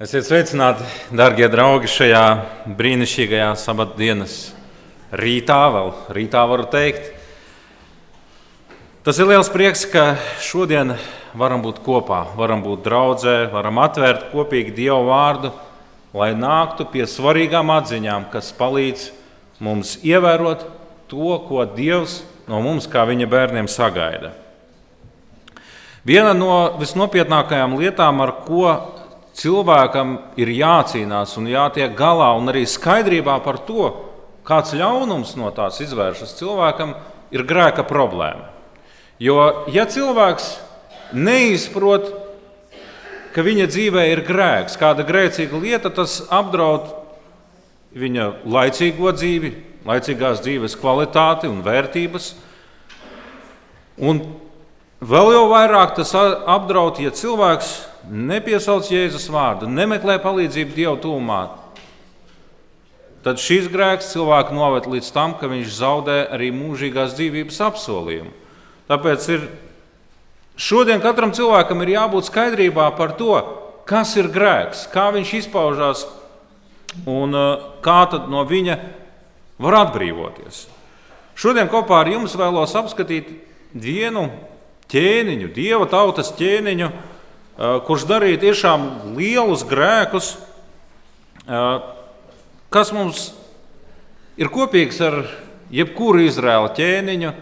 Esiet sveicināti, darbie draugi, šajā brīnišķīgajā sabatdienas rītā, vēl rītā varu teikt. Tas ir liels prieks, ka šodien varam būt kopā, varam būt draudzē, varam atvērt kopīgi Dieva vārdu, lai nāktu pie svarīgām atziņām, kas palīdz mums ievērot to, ko Dievs no mums, kā viņa bērniem, sagaida. Viena no visnopietnākajām lietām, ar ko cilvēkam ir jācīnās un jātiek galā, un arī skaidrībā par to, kāds ļaunums no tās izvēršas, cilvēkam ir grēka problēma. Jo, ja cilvēks neizprot, ka viņa dzīvē ir grēks, kāda grēcīga lieta, tas apdraud viņa laicīgo dzīvi, laicīgās dzīves kvalitāti un vērtības. Un vēl jau vairāk tas apdraud, ja cilvēks nepiesauc Jēzus vārdu, nemeklē palīdzību Dieva tūmā, tad šis grēks cilvēku noved līdz tam, ka viņš zaudē arī mūžīgās dzīvības apsolījumu. Tāpēc ir šodien katram cilvēkam ir jābūt skaidrībā par to, kas ir grēks, kā viņš izpaužās un kā no viņa var atbrīvoties. Šodien kopā ar jums vēlos apskatīt vienu ķēniņu, dieva tautas ķēniņu, kurš darīja tiešām lielus grēkus, kas mums ir kopīgs ar jebkuru Izraēla ķēniņu.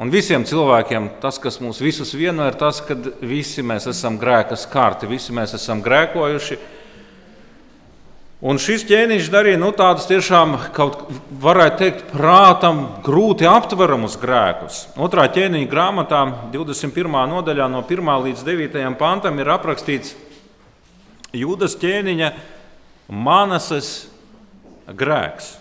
Un visiem cilvēkiem tas, kas mūs visus vieno, ir tas, ka visi mēs esam grēka skarti, visi mēs esam grēkojuši. Un šis ķēniņš darīja nu, tādus tiešām, kaut varētu teikt, prātam grūti aptveramus grēkus. Otrā ķēniņa grāmatā, 21. nodaļā, no 1 līdz 9 pantam, ir aprakstīts Jūdas ķēniņa Manases grēks.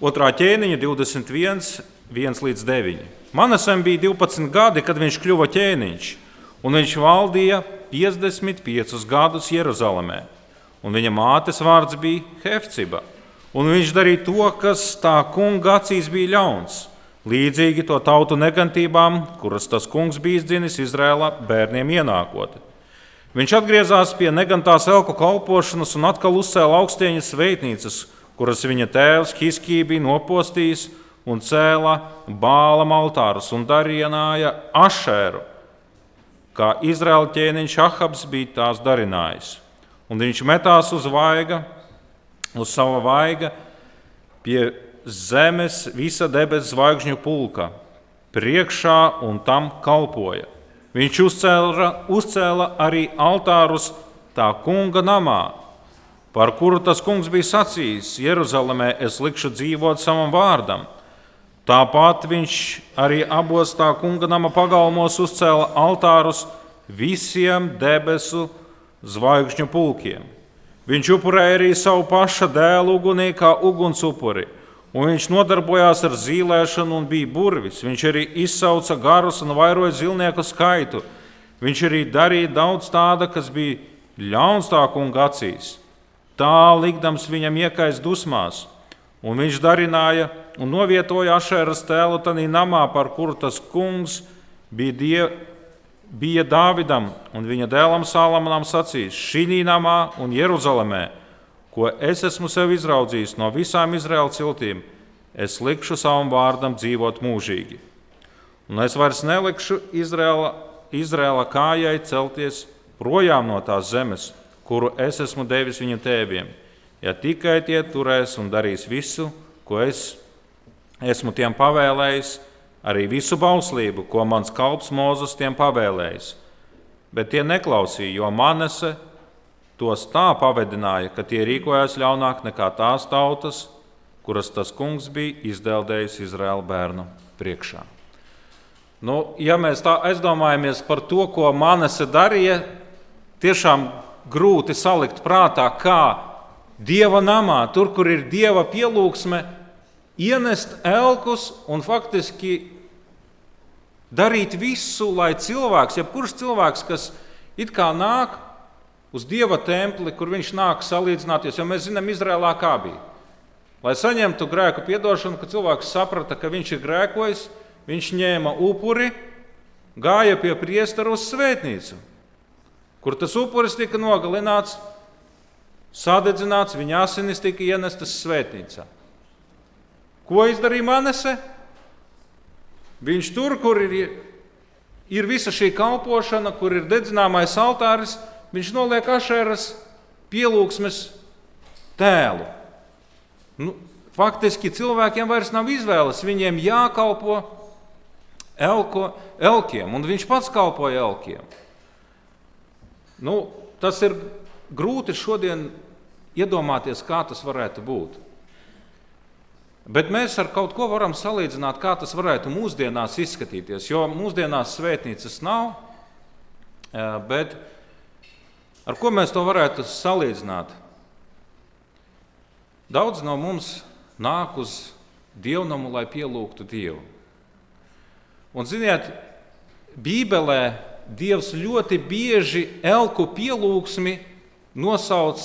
Otrā ķēniņa 21, 1 līdz 9. Manasam bija 12 gadi, kad viņš kļuva ķēniņš, un viņš valdīja 55 gadus Jeruzalemē un viņa mātes vārds bija Hefciba. Un viņš darīja to, kas tā kunga acīs bija ļauns, līdzīgi to tautu negantībām, kuras tas kungs bija izdzinis Izrēlā bērniem ienākot. Viņš atgriezās pie negantās elku kalpošanas un atkal uzcēla augstieņas sveitnīcas, kuras viņa tēvs Hiskī bija nopostījis un cēla bālam altārus un darīja ašēru, kā Izraēla ķēniņš Ahabs bija tās darinājis un viņš metās uz vaiga, uz sava vaiga pie zemes visa debesu zvaigžņu pulka, priekšā un tam kalpoja. Viņš uzcēla, uzcēla arī altārus tā kunga namā, par kuru tas kungs bija sacījis: Jeruzalemē es likšu dzīvot savam vārdam. Tāpat viņš arī abos tā kunga nama pagalmos uzcēla altārus visiem debesu zvaigžņu pulkiem. Viņš upurēja arī savu paša dēlu ugunī kā ugunsupuri, un viņš nodarbojās ar zīlēšanu un bija burvis. Viņš arī izsauca garus un vairoja zilnieku skaitu. Viņš arī darīja daudz tāda, kas bija ļauns tā kunga acīs. Tā likdams viņam iekais dusmās, un viņš darināja un novietoja ašēras tēlu tādā namā, par kuru tas kungs bija diev, bija Dāvidam un viņa dēlam Salamonam sacījis: Šī namā un Jeruzalemē, ko es esmu sev izraudzījis no visām Izraēlas ciltīm, es likšu savam vārdam dzīvot mūžīgi. Un es vairs nelikšu Izraēla, Izraēla kājai celties projām no tās zemes, kuru es esmu devis viņu tēviem, ja tikai tie turēs un darīs visu, ko es esmu tiem pavēlējis arī visu bauslību, ko mans kalps Mozus tiem pavēlējis. Bet tie neklausīja, jo Manese tos tā pavedināja, ka tie rīkojās ļaunāk nekā tās tautas, kuras tas kungs bija izdeldējis Izraēla bērnu priekšā. Nu, ja mēs tā aizdomājamies par to, ko Manese darīja, tiešām grūti salikt prātā, kā Dieva namā, tur, kur ir Dieva pielūgsme, ienest elkus un faktiski darīt visu, lai cilvēks, jebkurš cilvēks, kas it kā nāk uz dieva templi, kur viņš nāk salīdzināties, jo mēs zinām, Izrēlā kā bija. Lai saņemtu grēku piedošanu, kad cilvēks saprata, ka viņš ir grēkojis, viņš ņēma upuri, gāja pie priestera uz svētnīcu. kur tas upuris tika nogalināts, sadedzināts, viņa asinis tika ienestas svētnīcā. Ko izdarīja Manese? Viņš tur, kur ir, ir visa šī kalpošana, kur ir dedzināmais altāris, viņš noliek ašēras pielūgsmes tēlu. Nu, faktiski cilvēkiem vairs nav izvēles, viņiem jākalpo elko, elkiem, un viņš pats kalpoja elkiem. Nu, tas ir grūti šodien iedomāties, kā tas varētu būt. Bet mēs ar kaut ko varam salīdzināt, kā tas varētu mūsdienās izskatīties. Jo mūsdienās svētnīcas nav, bet ar ko mēs to varētu salīdzināt? Daudz no mums nāk uz dievnamu, lai pielūgtu Dievu. Un, ziniet, Bībelē Dievs ļoti bieži elku pielūgsmi nosauc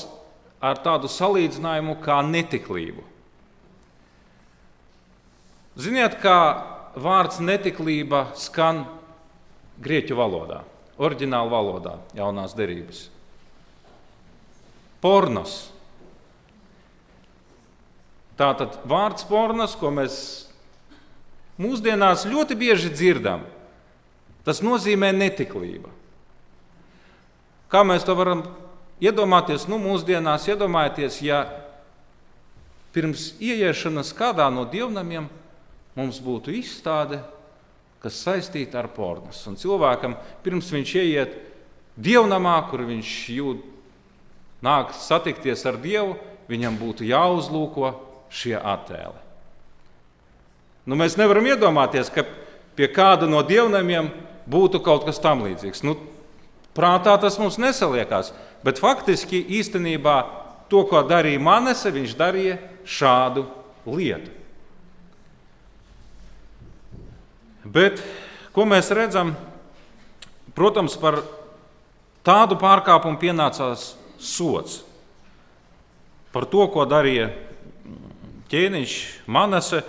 ar tādu salīdzinājumu kā netiklību. Ziniet, kā vārds netiklība skan grieķu valodā, oriģinālā valodā, jaunās derības. Pornos. Tātad vārds pornos, ko mēs mūsdienās ļoti bieži dzirdam, tas nozīmē netiklība. Kā mēs to varam iedomāties? Nu, mūsdienās iedomājieties, ja pirms ieiešanas kādā no dievnamiem mums būtu izstāde, kas saistīta ar pornas. Un cilvēkam, pirms viņš ieiet dievnamā, kur viņš jūt, nāk satikties ar Dievu, viņam būtu jāuzlūko šie attēli. Nu, mēs nevaram iedomāties, ka pie kāda no dievnamiem būtu kaut kas tam līdzīgs. Nu, prātā tas mums nesaliekās, bet faktiski īstenībā to, ko darīja Manese, viņš darīja šādu lietu. Bet ko mēs redzam? Protams, par tādu pārkāpumu pienācās sots. Par to, ko darīja ķēniņš Manese,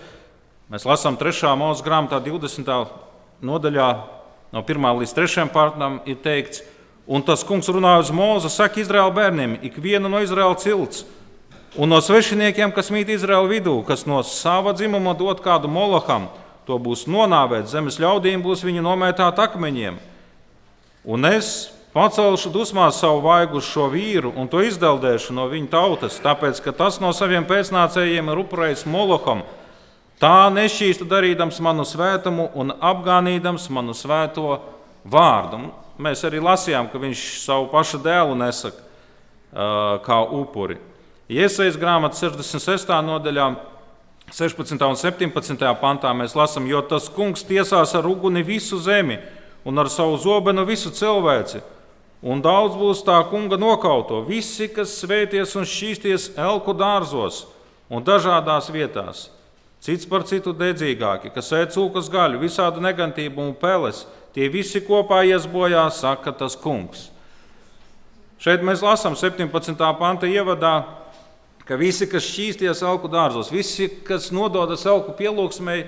mēs lasām 3. mūža grāmatā, 20. nodaļā, no 1. līdz 3. pārtam, ir teikts, un tas kungs runāja uz mūzu, saka Izraēla bērniem, ikvienu no Izraēla cilts. Un no svešiniekiem, kas mīt Izraēla vidū, kas no sava dzimuma dod kādu molaham, to būs nonāvēt, zemes ļaudīm būs viņu nomētāt akmeņiem. Un es pacelšu dusmās savu vaigu uz šo vīru un to izdeldēšu no viņa tautas, tāpēc ka tas no saviem pēcnācējiem ir upurējis Moloham, tā nešķīstu darīdams manu svētumu un apgānīdams manu svēto vārdu. Mēs arī lasījām, ka viņš savu pašu dēlu nesaka kā upuri. Iesaistīts grāmatas 66. nodaļā 16. un 17. pantā mēs lasām, jo tas kungs tiesās ar uguni visu zemi un ar savu zobenu visu cilvēci. Un daudz būs tā kunga nokauto, visi, kas svēties un šķīsties elku dārzos un dažādās vietās. Cits par citu dedzīgāki, kas ēd cūkas gaļu, visādu negantību un peles, tie visi kopā ies bojā, saka tas kungs. Šeit mēs lasām 17. panta ievadā, ka visi, kas šķīsties augu dārzos, visi, kas nododas augu pielūgsmei,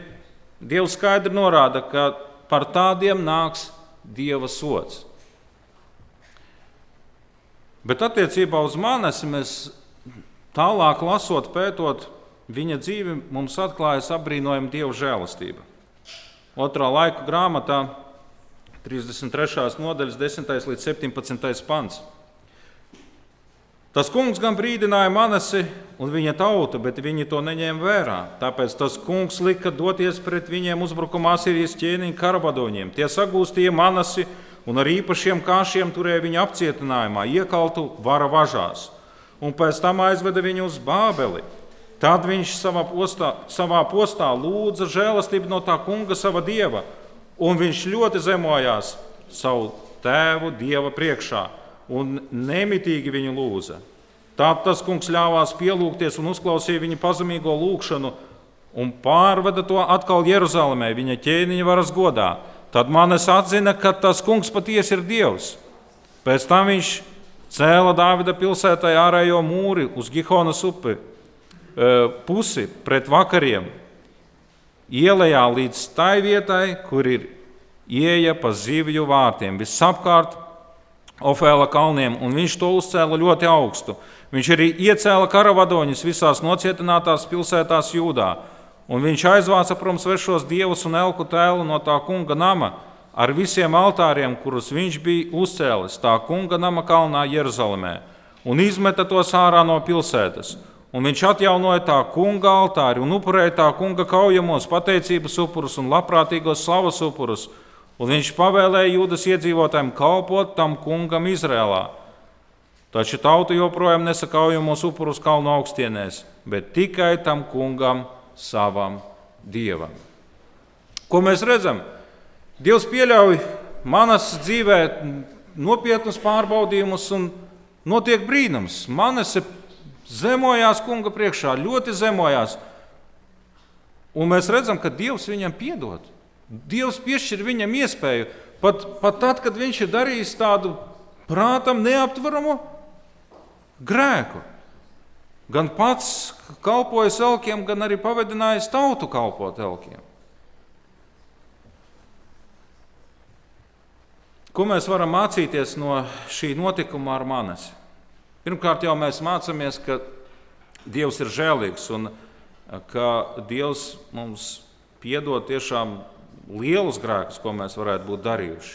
Dievs skaidri norāda, ka par tādiem nāks Dieva sots. Bet attiecībā uz Mānesi mēs tālāk lasot, pētot viņa dzīvi, mums atklājas apbrīnojama Dieva žēlastība. Otrā laika grāmatā, 33. nodaļas, 10. līdz 17. pants. Tas kungs gan brīdināja Manasi un viņa tautu, bet viņi to neņēma vērā. Tāpēc tas kungs lika doties pret viņiem uzbrukumā Sīrijas ķēniņa karabadoņiem. Tie sagūstīja Manasi un ar īpašiem kāšiem turēja viņu apcietinājumā, iekaltu vara važās, un pēc tam aizveda viņu uz Bābeli. Tad viņš savā postā, savā postā lūdza žēlastību no tā kunga, sava dieva, un viņš ļoti zemojās savu tēvu dieva priekšā un nemitīgi viņu lūdza. Tad tas kungs ļāvās pielūgties un uzklausīja viņa pazemīgo lūgšanu un pārveda to atkal Jeruzalemē, viņa ķēniņa varas godā. Tad man es atzina, ka tas kungs patiesi ir Dievs. Pēc tam viņš cēla Dāvida pilsētai ārējo mūri uz Gihonas upi e, pusi pret vakariem, ielējā līdz tai vietai, kur ir ieeja pa zivju vārtiem. Visapkārt Ofēla kalniem, un viņš to uzcēla ļoti augstu. Viņš arī iecēla karavadoņus visās nocietinātās pilsētās Jūdā, un viņš aizvāca prom svešos dievus un elku tēlu no tā kunga nama ar visiem altāriem, kurus viņš bija uzcēlis tā kunga nama kalnā Jeruzalemē, un izmeta tos ārā no pilsētas. Un viņš atjaunoja tā kunga altāri un upurēja tā kunga kaujamos pateicības upurus un labprātīgos slavas upurus un viņš pavēlēja jūdas iedzīvotājiem kalpot tam kungam Izrēlā. Taču tauta joprojām nesakaujamos upurus kalnu augstienēs, bet tikai tam kungam, savam dievam. Ko mēs redzam? Dievs pieļauj manas dzīvē nopietnus pārbaudījumus un notiek brīnums. Manas zemojās kunga priekšā, ļoti zemojās. Un mēs redzam, ka Dievs viņam piedod. Dievs piešķir viņam iespēju, pat, pat tad, kad viņš ir darījis tādu prātam neaptveramu grēku. Gan pats kalpojis elkiem, gan arī pavadinājis tautu kalpot elkiem. Ko mēs varam mācīties no šī notikuma ar manis? Pirmkārt, jau mēs mācāmies, ka Dievs ir žēlīgs un ka Dievs mums piedod tiešām lielus grēkus, ko mēs varētu būt darījuši.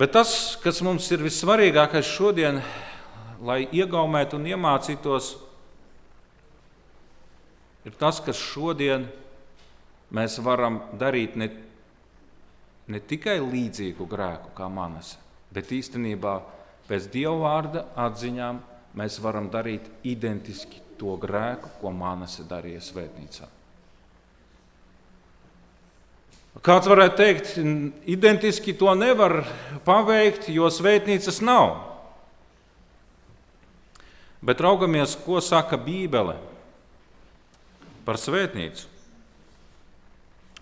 Bet tas, kas mums ir vissvarīgākais šodien, lai iegaumētu un iemācītos, ir tas, ka šodien mēs varam darīt ne, ne tikai līdzīgu grēku kā manas, bet īstenībā pēc Dieva vārda atziņām mēs varam darīt identiski to grēku, ko manas darīja svētnīcā. Kāds varētu teikt, identiski to nevar paveikt, jo svētnīcas nav. Bet raugamies, ko saka Bībele par svētnīcu.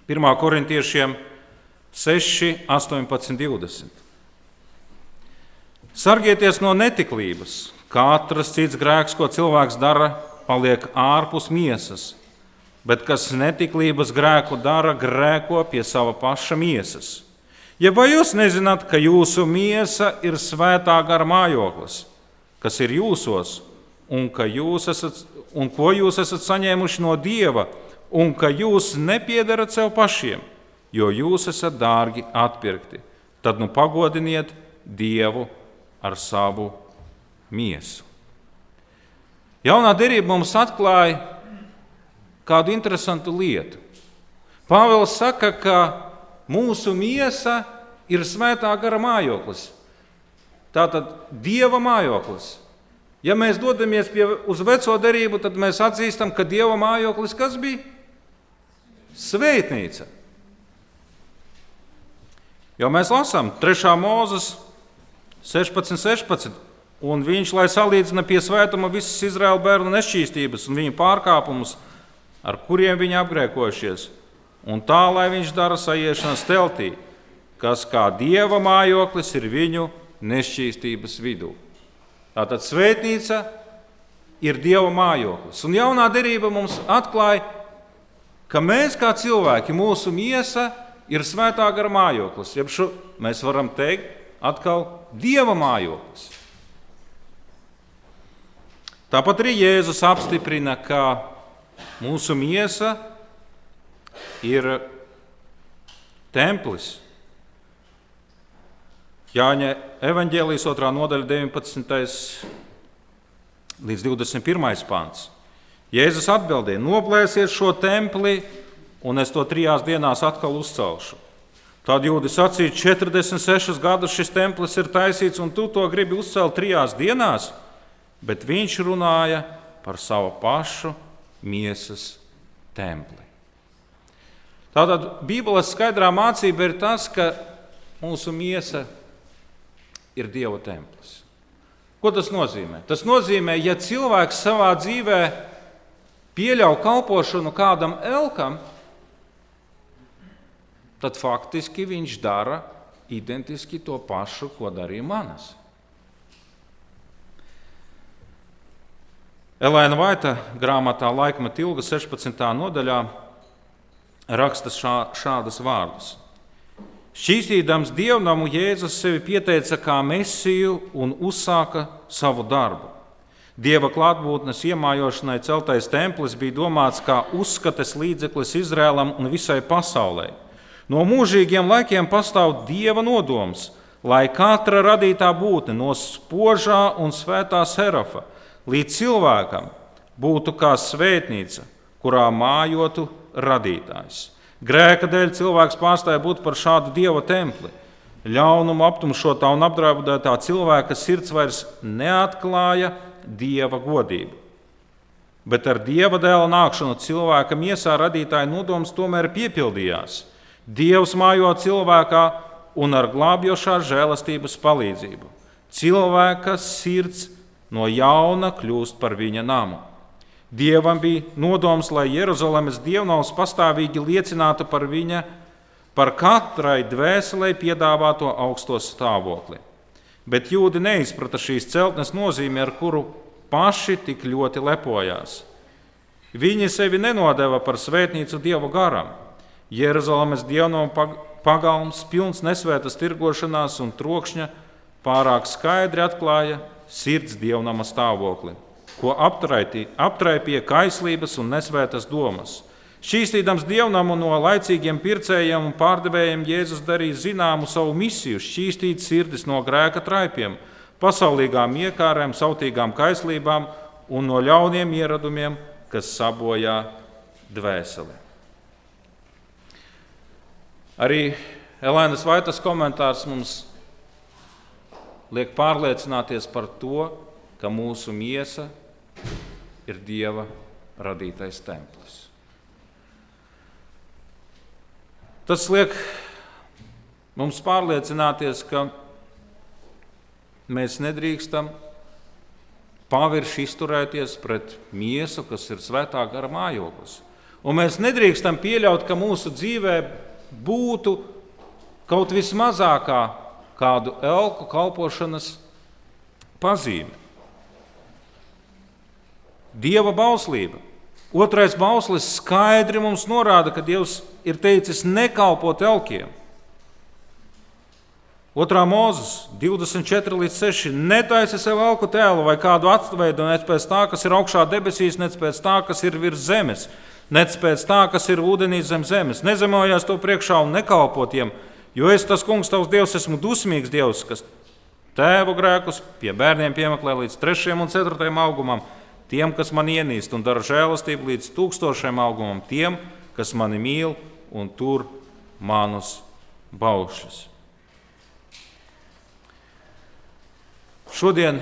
1. korintiešiem 6, 18, 20. Sargieties no netiklības. Katrs cits grēks, ko cilvēks dara, paliek ārpus miesas bet kas netiklības grēku dara, grēko pie sava paša miesas. Ja vai jūs nezināt, ka jūsu miesa ir svētā gara mājoklis, kas ir jūsos, un, jūs esat, un ko jūs esat saņēmuši no Dieva, un ka jūs nepiedarat sev pašiem, jo jūs esat dārgi atpirkti, tad nu pagodiniet Dievu ar savu miesu. Jaunā derība mums atklāja, kādu interesantu lietu. Pāvils saka, ka mūsu miesa ir svētā gara mājoklis. Tātad dieva mājoklis. Ja mēs dodamies pie, uz veco derību, tad mēs atzīstam, ka dieva mājoklis kas bija? Svētnīca. Jo mēs lasām 3. mūzes 16, 16. Un viņš, lai salīdzina pie svētuma visas Izraēla bērnu nešķīstības un viņu pārkāpumus, ar kuriem viņi apgrēkojušies, un tā, lai viņš dara sajiešanas teltī, kas kā dieva mājoklis ir viņu nešķīstības vidū. Tātad svētnīca ir dieva mājoklis. Un jaunā derība mums atklāja, ka mēs kā cilvēki, mūsu miesa ir svētā gara mājoklis. Jeb šo mēs varam teikt atkal dieva mājoklis. Tāpat arī Jēzus apstiprina, ka Mūsu miesa ir templis. Jāņa evanģēlijas 2. nodaļa, 19. līdz 21. pāns. Jēzus atbildēja: Noplēsiet šo templi, un es to trijās dienās atkal uzcelšu. Tad jūdzi sacīja, 46 gadus šis templis ir taisīts, un tu to gribi uzcelt trijās dienās, bet viņš runāja par savu pašu miesas templi. Tātad Bībeles skaidrā mācība ir tas, ka mūsu miesa ir Dieva templis. Ko tas nozīmē? Tas nozīmē, ja cilvēks savā dzīvē pieļauj kalpošanu kādam elkam, tad faktiski viņš dara identiski to pašu, ko darīja manas. Elēna Vaita grāmatā Laikmeta ilga 16. nodaļā raksta šā, šādus vārdus. Šķīstīdams dievnamu, Jēzus sevi pieteica kā mesiju un uzsāka savu darbu. Dieva klātbūtnes iemājošanai celtais templis bija domāts kā uzskates līdzeklis Izrēlam un visai pasaulē. No mūžīgiem laikiem pastāv dieva nodoms, lai katra radītā būtne no spožā un svētā serafa līdz cilvēkam būtu kā svētnīca, kurā mājotu radītājs. Grēka dēļ cilvēks pārstāja būt par šādu dieva templi. Ļaunuma aptumšotā un apdraudētā cilvēka sirds vairs neatklāja dieva godību. Bet ar dieva dēla nākšanu cilvēka miesā radītāja nodoms tomēr piepildījās. Dievs mājo cilvēkā un ar glābjošās žēlastības palīdzību. Cilvēka sirds no jauna kļūst par viņa namu. Dievam bija nodoms, lai Jeruzalemes dievnavs pastāvīgi liecinātu par viņa, par katrai dvēselē piedāvāto augsto stāvokli. Bet jūdi neizprata šīs celtnes nozīmi, ar kuru paši tik ļoti lepojās. Viņi sevi nenodeva par svētnīcu dievu garam. Jeruzalemes dievnava pagalms, pilns nesvētas tirgošanās un trokšņa, pārāk skaidri atklāja sirds dievnama stāvokli ko aptraipīja kaislības un nesvētas domas. Šķīstīdams dievnamu no laicīgiem pircējiem un pārdevējiem, Jēzus darīja zināmu savu misiju, šķīstīt sirdis no grēka traipiem, pasaulīgām iekārēm, sautīgām kaislībām un no ļauniem ieradumiem, kas sabojā dvēseli. Arī Elēnas Vaitas komentārs mums liek pārliecināties par to, ka mūsu miesa ir Dieva radītais templis. Tas liek mums pārliecināties, ka mēs nedrīkstam pavirši izturēties pret miesu, kas ir svētā gara mājoklis. Un mēs nedrīkstam pieļaut, ka mūsu dzīvē būtu kaut vismazākā kādu elku kalpošanas pazīme. Dieva bauslība. Otrais bauslis skaidri mums norāda, ka Dievs ir teicis nekalpot elkiem. Otrā mūzes 24 līdz 6. Netaisi sev elku tēlu vai kādu atveidu, nec pēc tā, kas ir augšā debesīs, nec pēc tā, kas ir virs zemes, nec pēc tā, kas ir ūdenī zem zemes. Nezemojās to priekšā un nekalpotiem, jo es tas kungs, tavs dievs, esmu dusmīgs dievs, kas tēvu grēkus pie bērniem piemeklē līdz trešajam un ceturtajam augumam tiem, kas man ienīst un dara žēlastību līdz tūkstošiem augumam, tiem, kas mani mīl un tur manus baušus. Šodien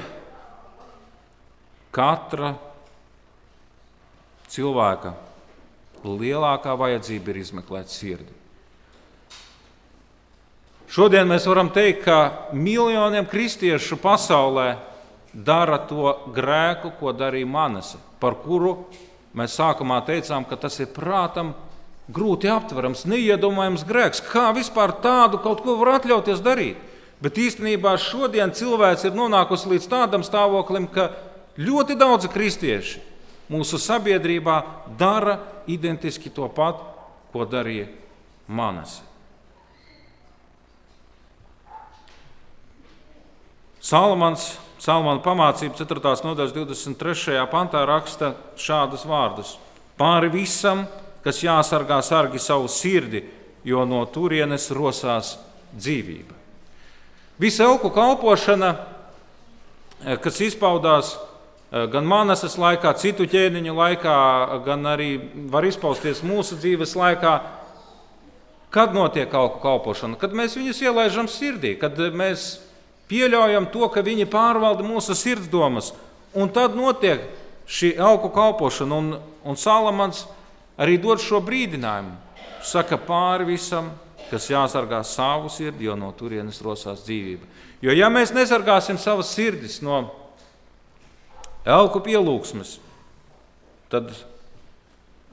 katra cilvēka lielākā vajadzība ir izmeklēt sirdi. Šodien mēs varam teikt, ka miljoniem kristiešu pasaulē dara to grēku, ko darīja Manese, par kuru mēs sākumā teicām, ka tas ir prātam grūti aptverams, neiedomājams grēks. Kā vispār tādu kaut ko var atļauties darīt? Bet īstenībā šodien cilvēks ir nonākusi līdz tādam stāvoklim, ka ļoti daudzi kristieši mūsu sabiedrībā dara identiski to pat, ko darīja Manese. Salamans Salmāna pamācība 4. nodaļas 23. pantā raksta šādus vārdus: Pāri visam, kas jāsargā sargi savu sirdi, jo no turienes rosās dzīvība. Visa elku kalpošana, eh, kas izpaudās eh, gan manas laikā, citu ķēniņu laikā, gan arī var izpausties mūsu dzīves laikā, kad notiek elku kalpošana, kad mēs viņus ielaidām sirdī, kad mēs pieļaujam to, ka viņi pārvalda mūsu sirdsdomas, un tad notiek šī elku kalpošana. Un, un Salamans arī dod šo brīdinājumu. Saka pāri visam, kas jāsargā savu sirdi, jo no turienes rosās dzīvība. Jo ja mēs nesargāsim savas sirdis no elku pielūgsmes, tad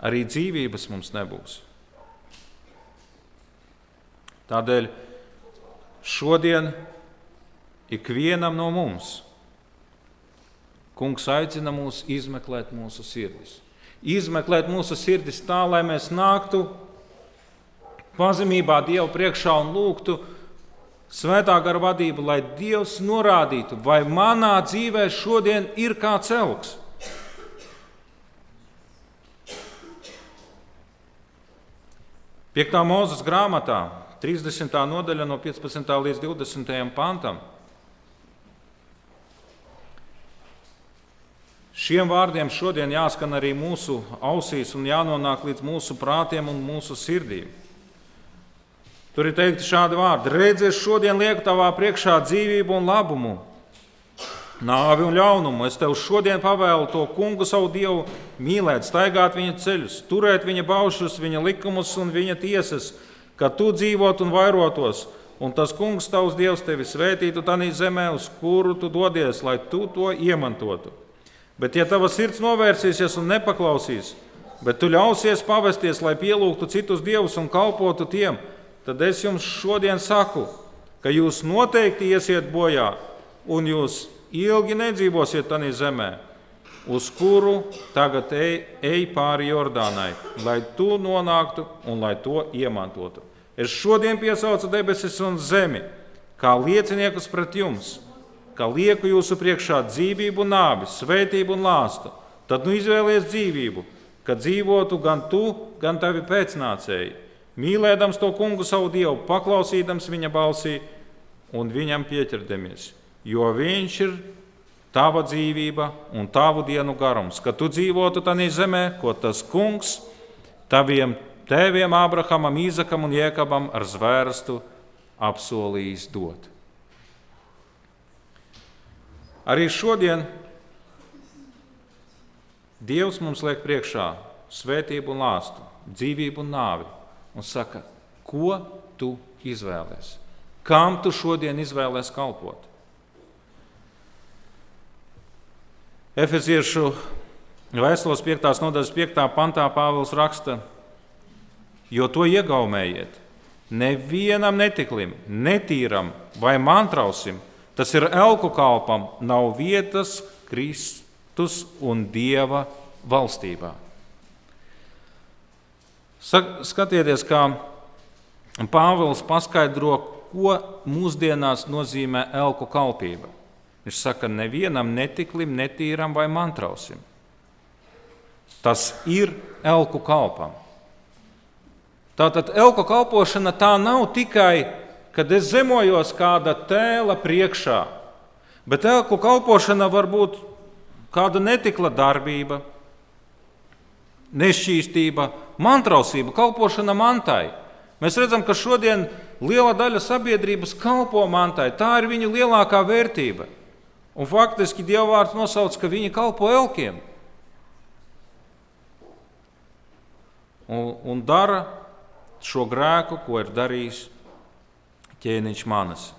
arī dzīvības mums nebūs. Tādēļ šodien ikvienam no mums. Kungs aicina mūs izmeklēt mūsu sirdis. Izmeklēt mūsu sirdis tā, lai mēs nāktu pazemībā Dievu priekšā un lūgtu svētā gara vadību, lai Dievs norādītu, vai manā dzīvē šodien ir kāds elks. Piektā mūzes grāmatā, 30. nodaļa no 15. līdz 20. pantam. Šiem vārdiem šodien jāskan arī mūsu ausīs un jānonāk līdz mūsu prātiem un mūsu sirdīm. Tur ir teikti šādi vārdi: Redzies, šodien lieku tavā priekšā dzīvību un labumu, nāvi un ļaunumu. Es tev šodien pavēlu to kungu, savu dievu, mīlēt, staigāt viņa ceļus, turēt viņa baušus, viņa likumus un viņa tiesas, ka tu dzīvot un vairotos. Un tas kungs, tavs dievs, tevi svētītu tādā zemē, uz kuru tu dodies, lai tu to iemantotu. Bet, ja tava sirds novērsīsies un nepaklausīs, bet tu ļausies pavesties, lai pielūgtu citus dievus un kalpotu tiem, tad es jums šodien saku, ka jūs noteikti iesiet bojā, un jūs ilgi nedzīvosiet tajā zemē, uz kuru tagad ej, ej pāri Jordānai, lai tu nonāktu un lai to iemantotu. Es šodien piesaucu debesis un zemi, kā lieciniekus pret jums ka lieku jūsu priekšā dzīvību, nāvi, svētību un lāstu, tad nu izvēlies dzīvību, ka dzīvotu gan tu, gan tavi pēcnācēji, mīlēdams to kungu savu dievu, paklausīdams viņa balsī un viņam pieķerdamies. Jo viņš ir tava dzīvība un tavu dienu garums, ka tu dzīvotu tajā zemē, ko tas kungs taviem tēviem, Abrahamam, Īzakam un Jēkabam ar zvērstu apsolījis dot. Arī šodien Dievs mums liek priekšā svētību un lāstu, dzīvību un nāvi un saka, ko tu izvēlēsies? Kam tu šodien izvēlēsies kalpot? Efeziešu vēstules 5. nodaļas 5. pantā Pāvils raksta, jo to iegaumējiet. Nevienam netiklim, netīram vai mantrausim, Tas ir elku kalpam, nav vietas Kristus un Dieva valstībā. Skatieties, kā Pāvils paskaidro, ko mūsdienās nozīmē elku kalpība. Viņš saka, nevienam netiklim, netīram vai mantrausim. Tas ir elku kalpam. Tātad elku kalpošana tā nav tikai kad es zemojos kāda tēla priekšā, bet elku kalpošana var būt kāda netikla darbība, nešķīstība, mantrausība, kalpošana mantai. Mēs redzam, ka šodien liela daļa sabiedrības kalpo mantai. Tā ir viņu lielākā vērtība. Un faktiski Dieva vārds nosauc, ka viņi kalpo elkiem. Un, un dara šo grēku, ko ir darījis ķēniņš manas.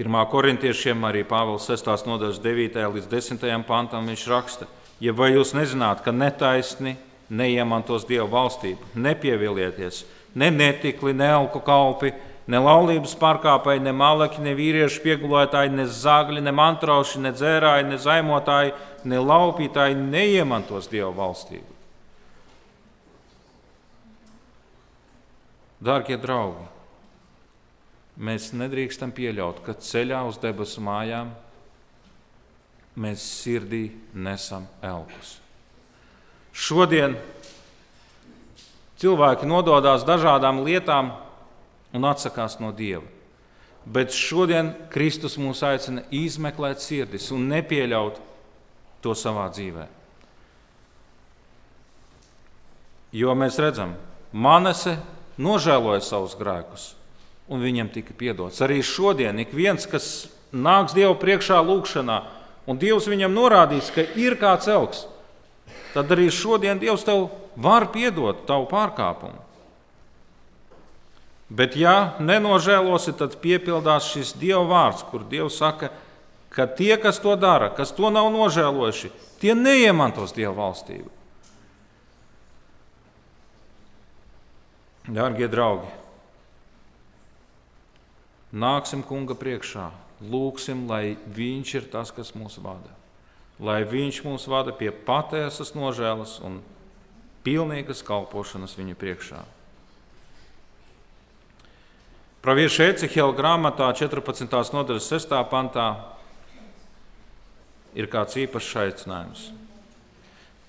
Pirmā korintiešiem arī Pāvils 6. nodaļas 9. līdz 10. pantam viņš raksta, ja vai jūs nezināt, ka netaisni neiemantos Dieva valstību, nepievilieties, ne netikli, ne elku kalpi, ne laulības pārkāpēji, ne malaki, ne vīriešu piegulētāji, ne zāgļi, ne mantrauši, ne dzērāji, ne zaimotāji, ne laupītāji neiemantos Dieva valstību. Dārgie draugi, mēs nedrīkstam pieļaut, ka ceļā uz debesu mājām mēs sirdī nesam elkus. Šodien cilvēki nododas dažādām lietām un atsakās no Dieva. Bet šodien Kristus mūs aicina izmeklēt sirdis un nepieļaut to savā dzīvē. Jo mēs redzam, Manese nožēloja savus grēkus, un viņam tika piedots. Arī šodien ik viens, kas nāks Dievu priekšā lūgšanā, un Dievs viņam norādīs, ka ir kāds elks, tad arī šodien Dievs tev var piedot tavu pārkāpumu. Bet, ja nenožēlosi, tad piepildās šis Dieva vārds, kur Dievs saka, ka tie, kas to dara, kas to nav nožēlojuši, tie neiemantos Dieva valstību. Dārgie draugi, nāksim kunga priekšā, lūgsim, lai viņš ir tas, kas mūs vada. lai Viņš mūs vada pie patiesas nožēlas un pilnīgas kalpošanas viņa priekšā. Pravieša Ecehela grāmatā 14. nodaļas 6. pantā ir kāds īpašs aicinājums.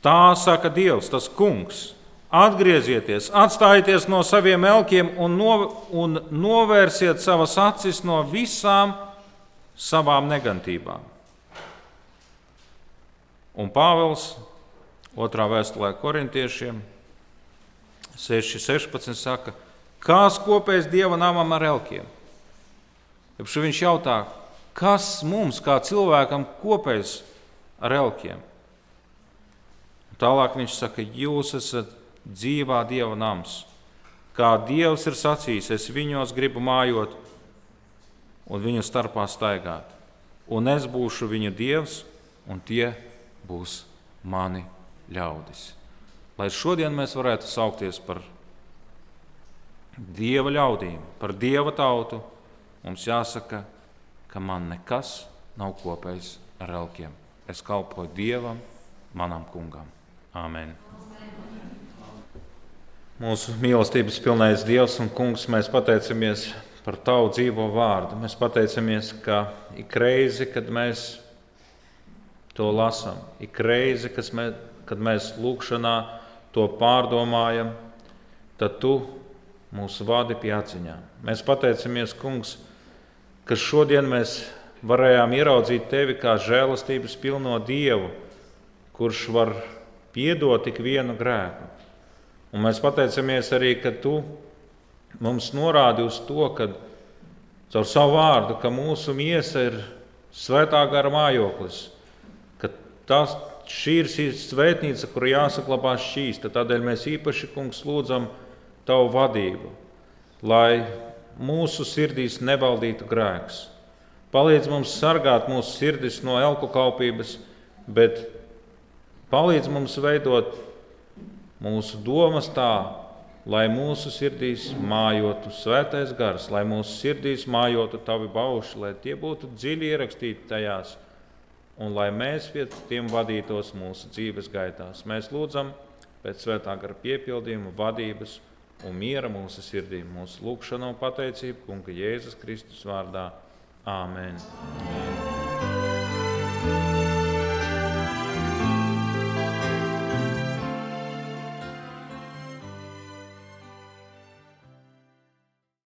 Tā saka Dievs, tas kungs. Atgriezieties, atstājieties no saviem elkiem un, no, un novērsiet savas acis no visām savām negantībām. Un Pāvils otrā vēstulē korintiešiem 6.16 saka, kas kopējs Dieva namam ar elkiem? Tāpēc viņš jautā, kas mums kā cilvēkam kopējs ar elkiem? Tālāk viņš saka, jūs esat dzīvā Dieva nams. Kā Dievs ir sacījis, es viņos gribu mājot un viņu starpā staigāt. Un es būšu viņu Dievs, un tie būs mani ļaudis. Lai šodien mēs varētu saukties par Dieva ļaudīm, par Dieva tautu, mums jāsaka, ka man nekas nav kopējis ar elkiem. Es kalpoju Dievam, manam kungam. Amen. Mūsu mīlestības pilnais Dievs un Kungs, mēs pateicamies par Tavu dzīvo vārdu. Mēs pateicamies, ka ik reizi, kad mēs to lasām, ik reizi, mēs, kad mēs lūkšanā to pārdomājam, tad Tu mūs vadi pie atziņām. Mēs pateicamies, Kungs, ka šodien mēs varējām ieraudzīt Tevi kā žēlastības pilno Dievu, kurš var piedot tik vienu grēku. Un mēs pateicamies arī, ka Tu mums norādi uz to, ka caur savu vārdu, ka mūsu miesa ir svētā gara mājoklis, ka tas, šī ir šī svētnīca, kur jāsaklabā šķīsta. Tādēļ mēs īpaši, kungs, lūdzam Tavu vadību, lai mūsu sirdīs nevaldītu grēks. Palīdz mums sargāt mūsu sirdis no elku kalpības, bet palīdz mums veidot mūsu domas tā, lai mūsu sirdīs mājotu svētais gars, lai mūsu sirdīs mājotu tavi bauši, lai tie būtu dziļi ierakstīti tajās, un lai mēs pie tiem vadītos mūsu dzīves gaitās. Mēs lūdzam pēc svētā gara piepildījuma, vadības un miera mūsu sirdīm, mūsu lūgšanu un pateicību Kunga Jēzus Kristus vārdā. Āmen! Āmen.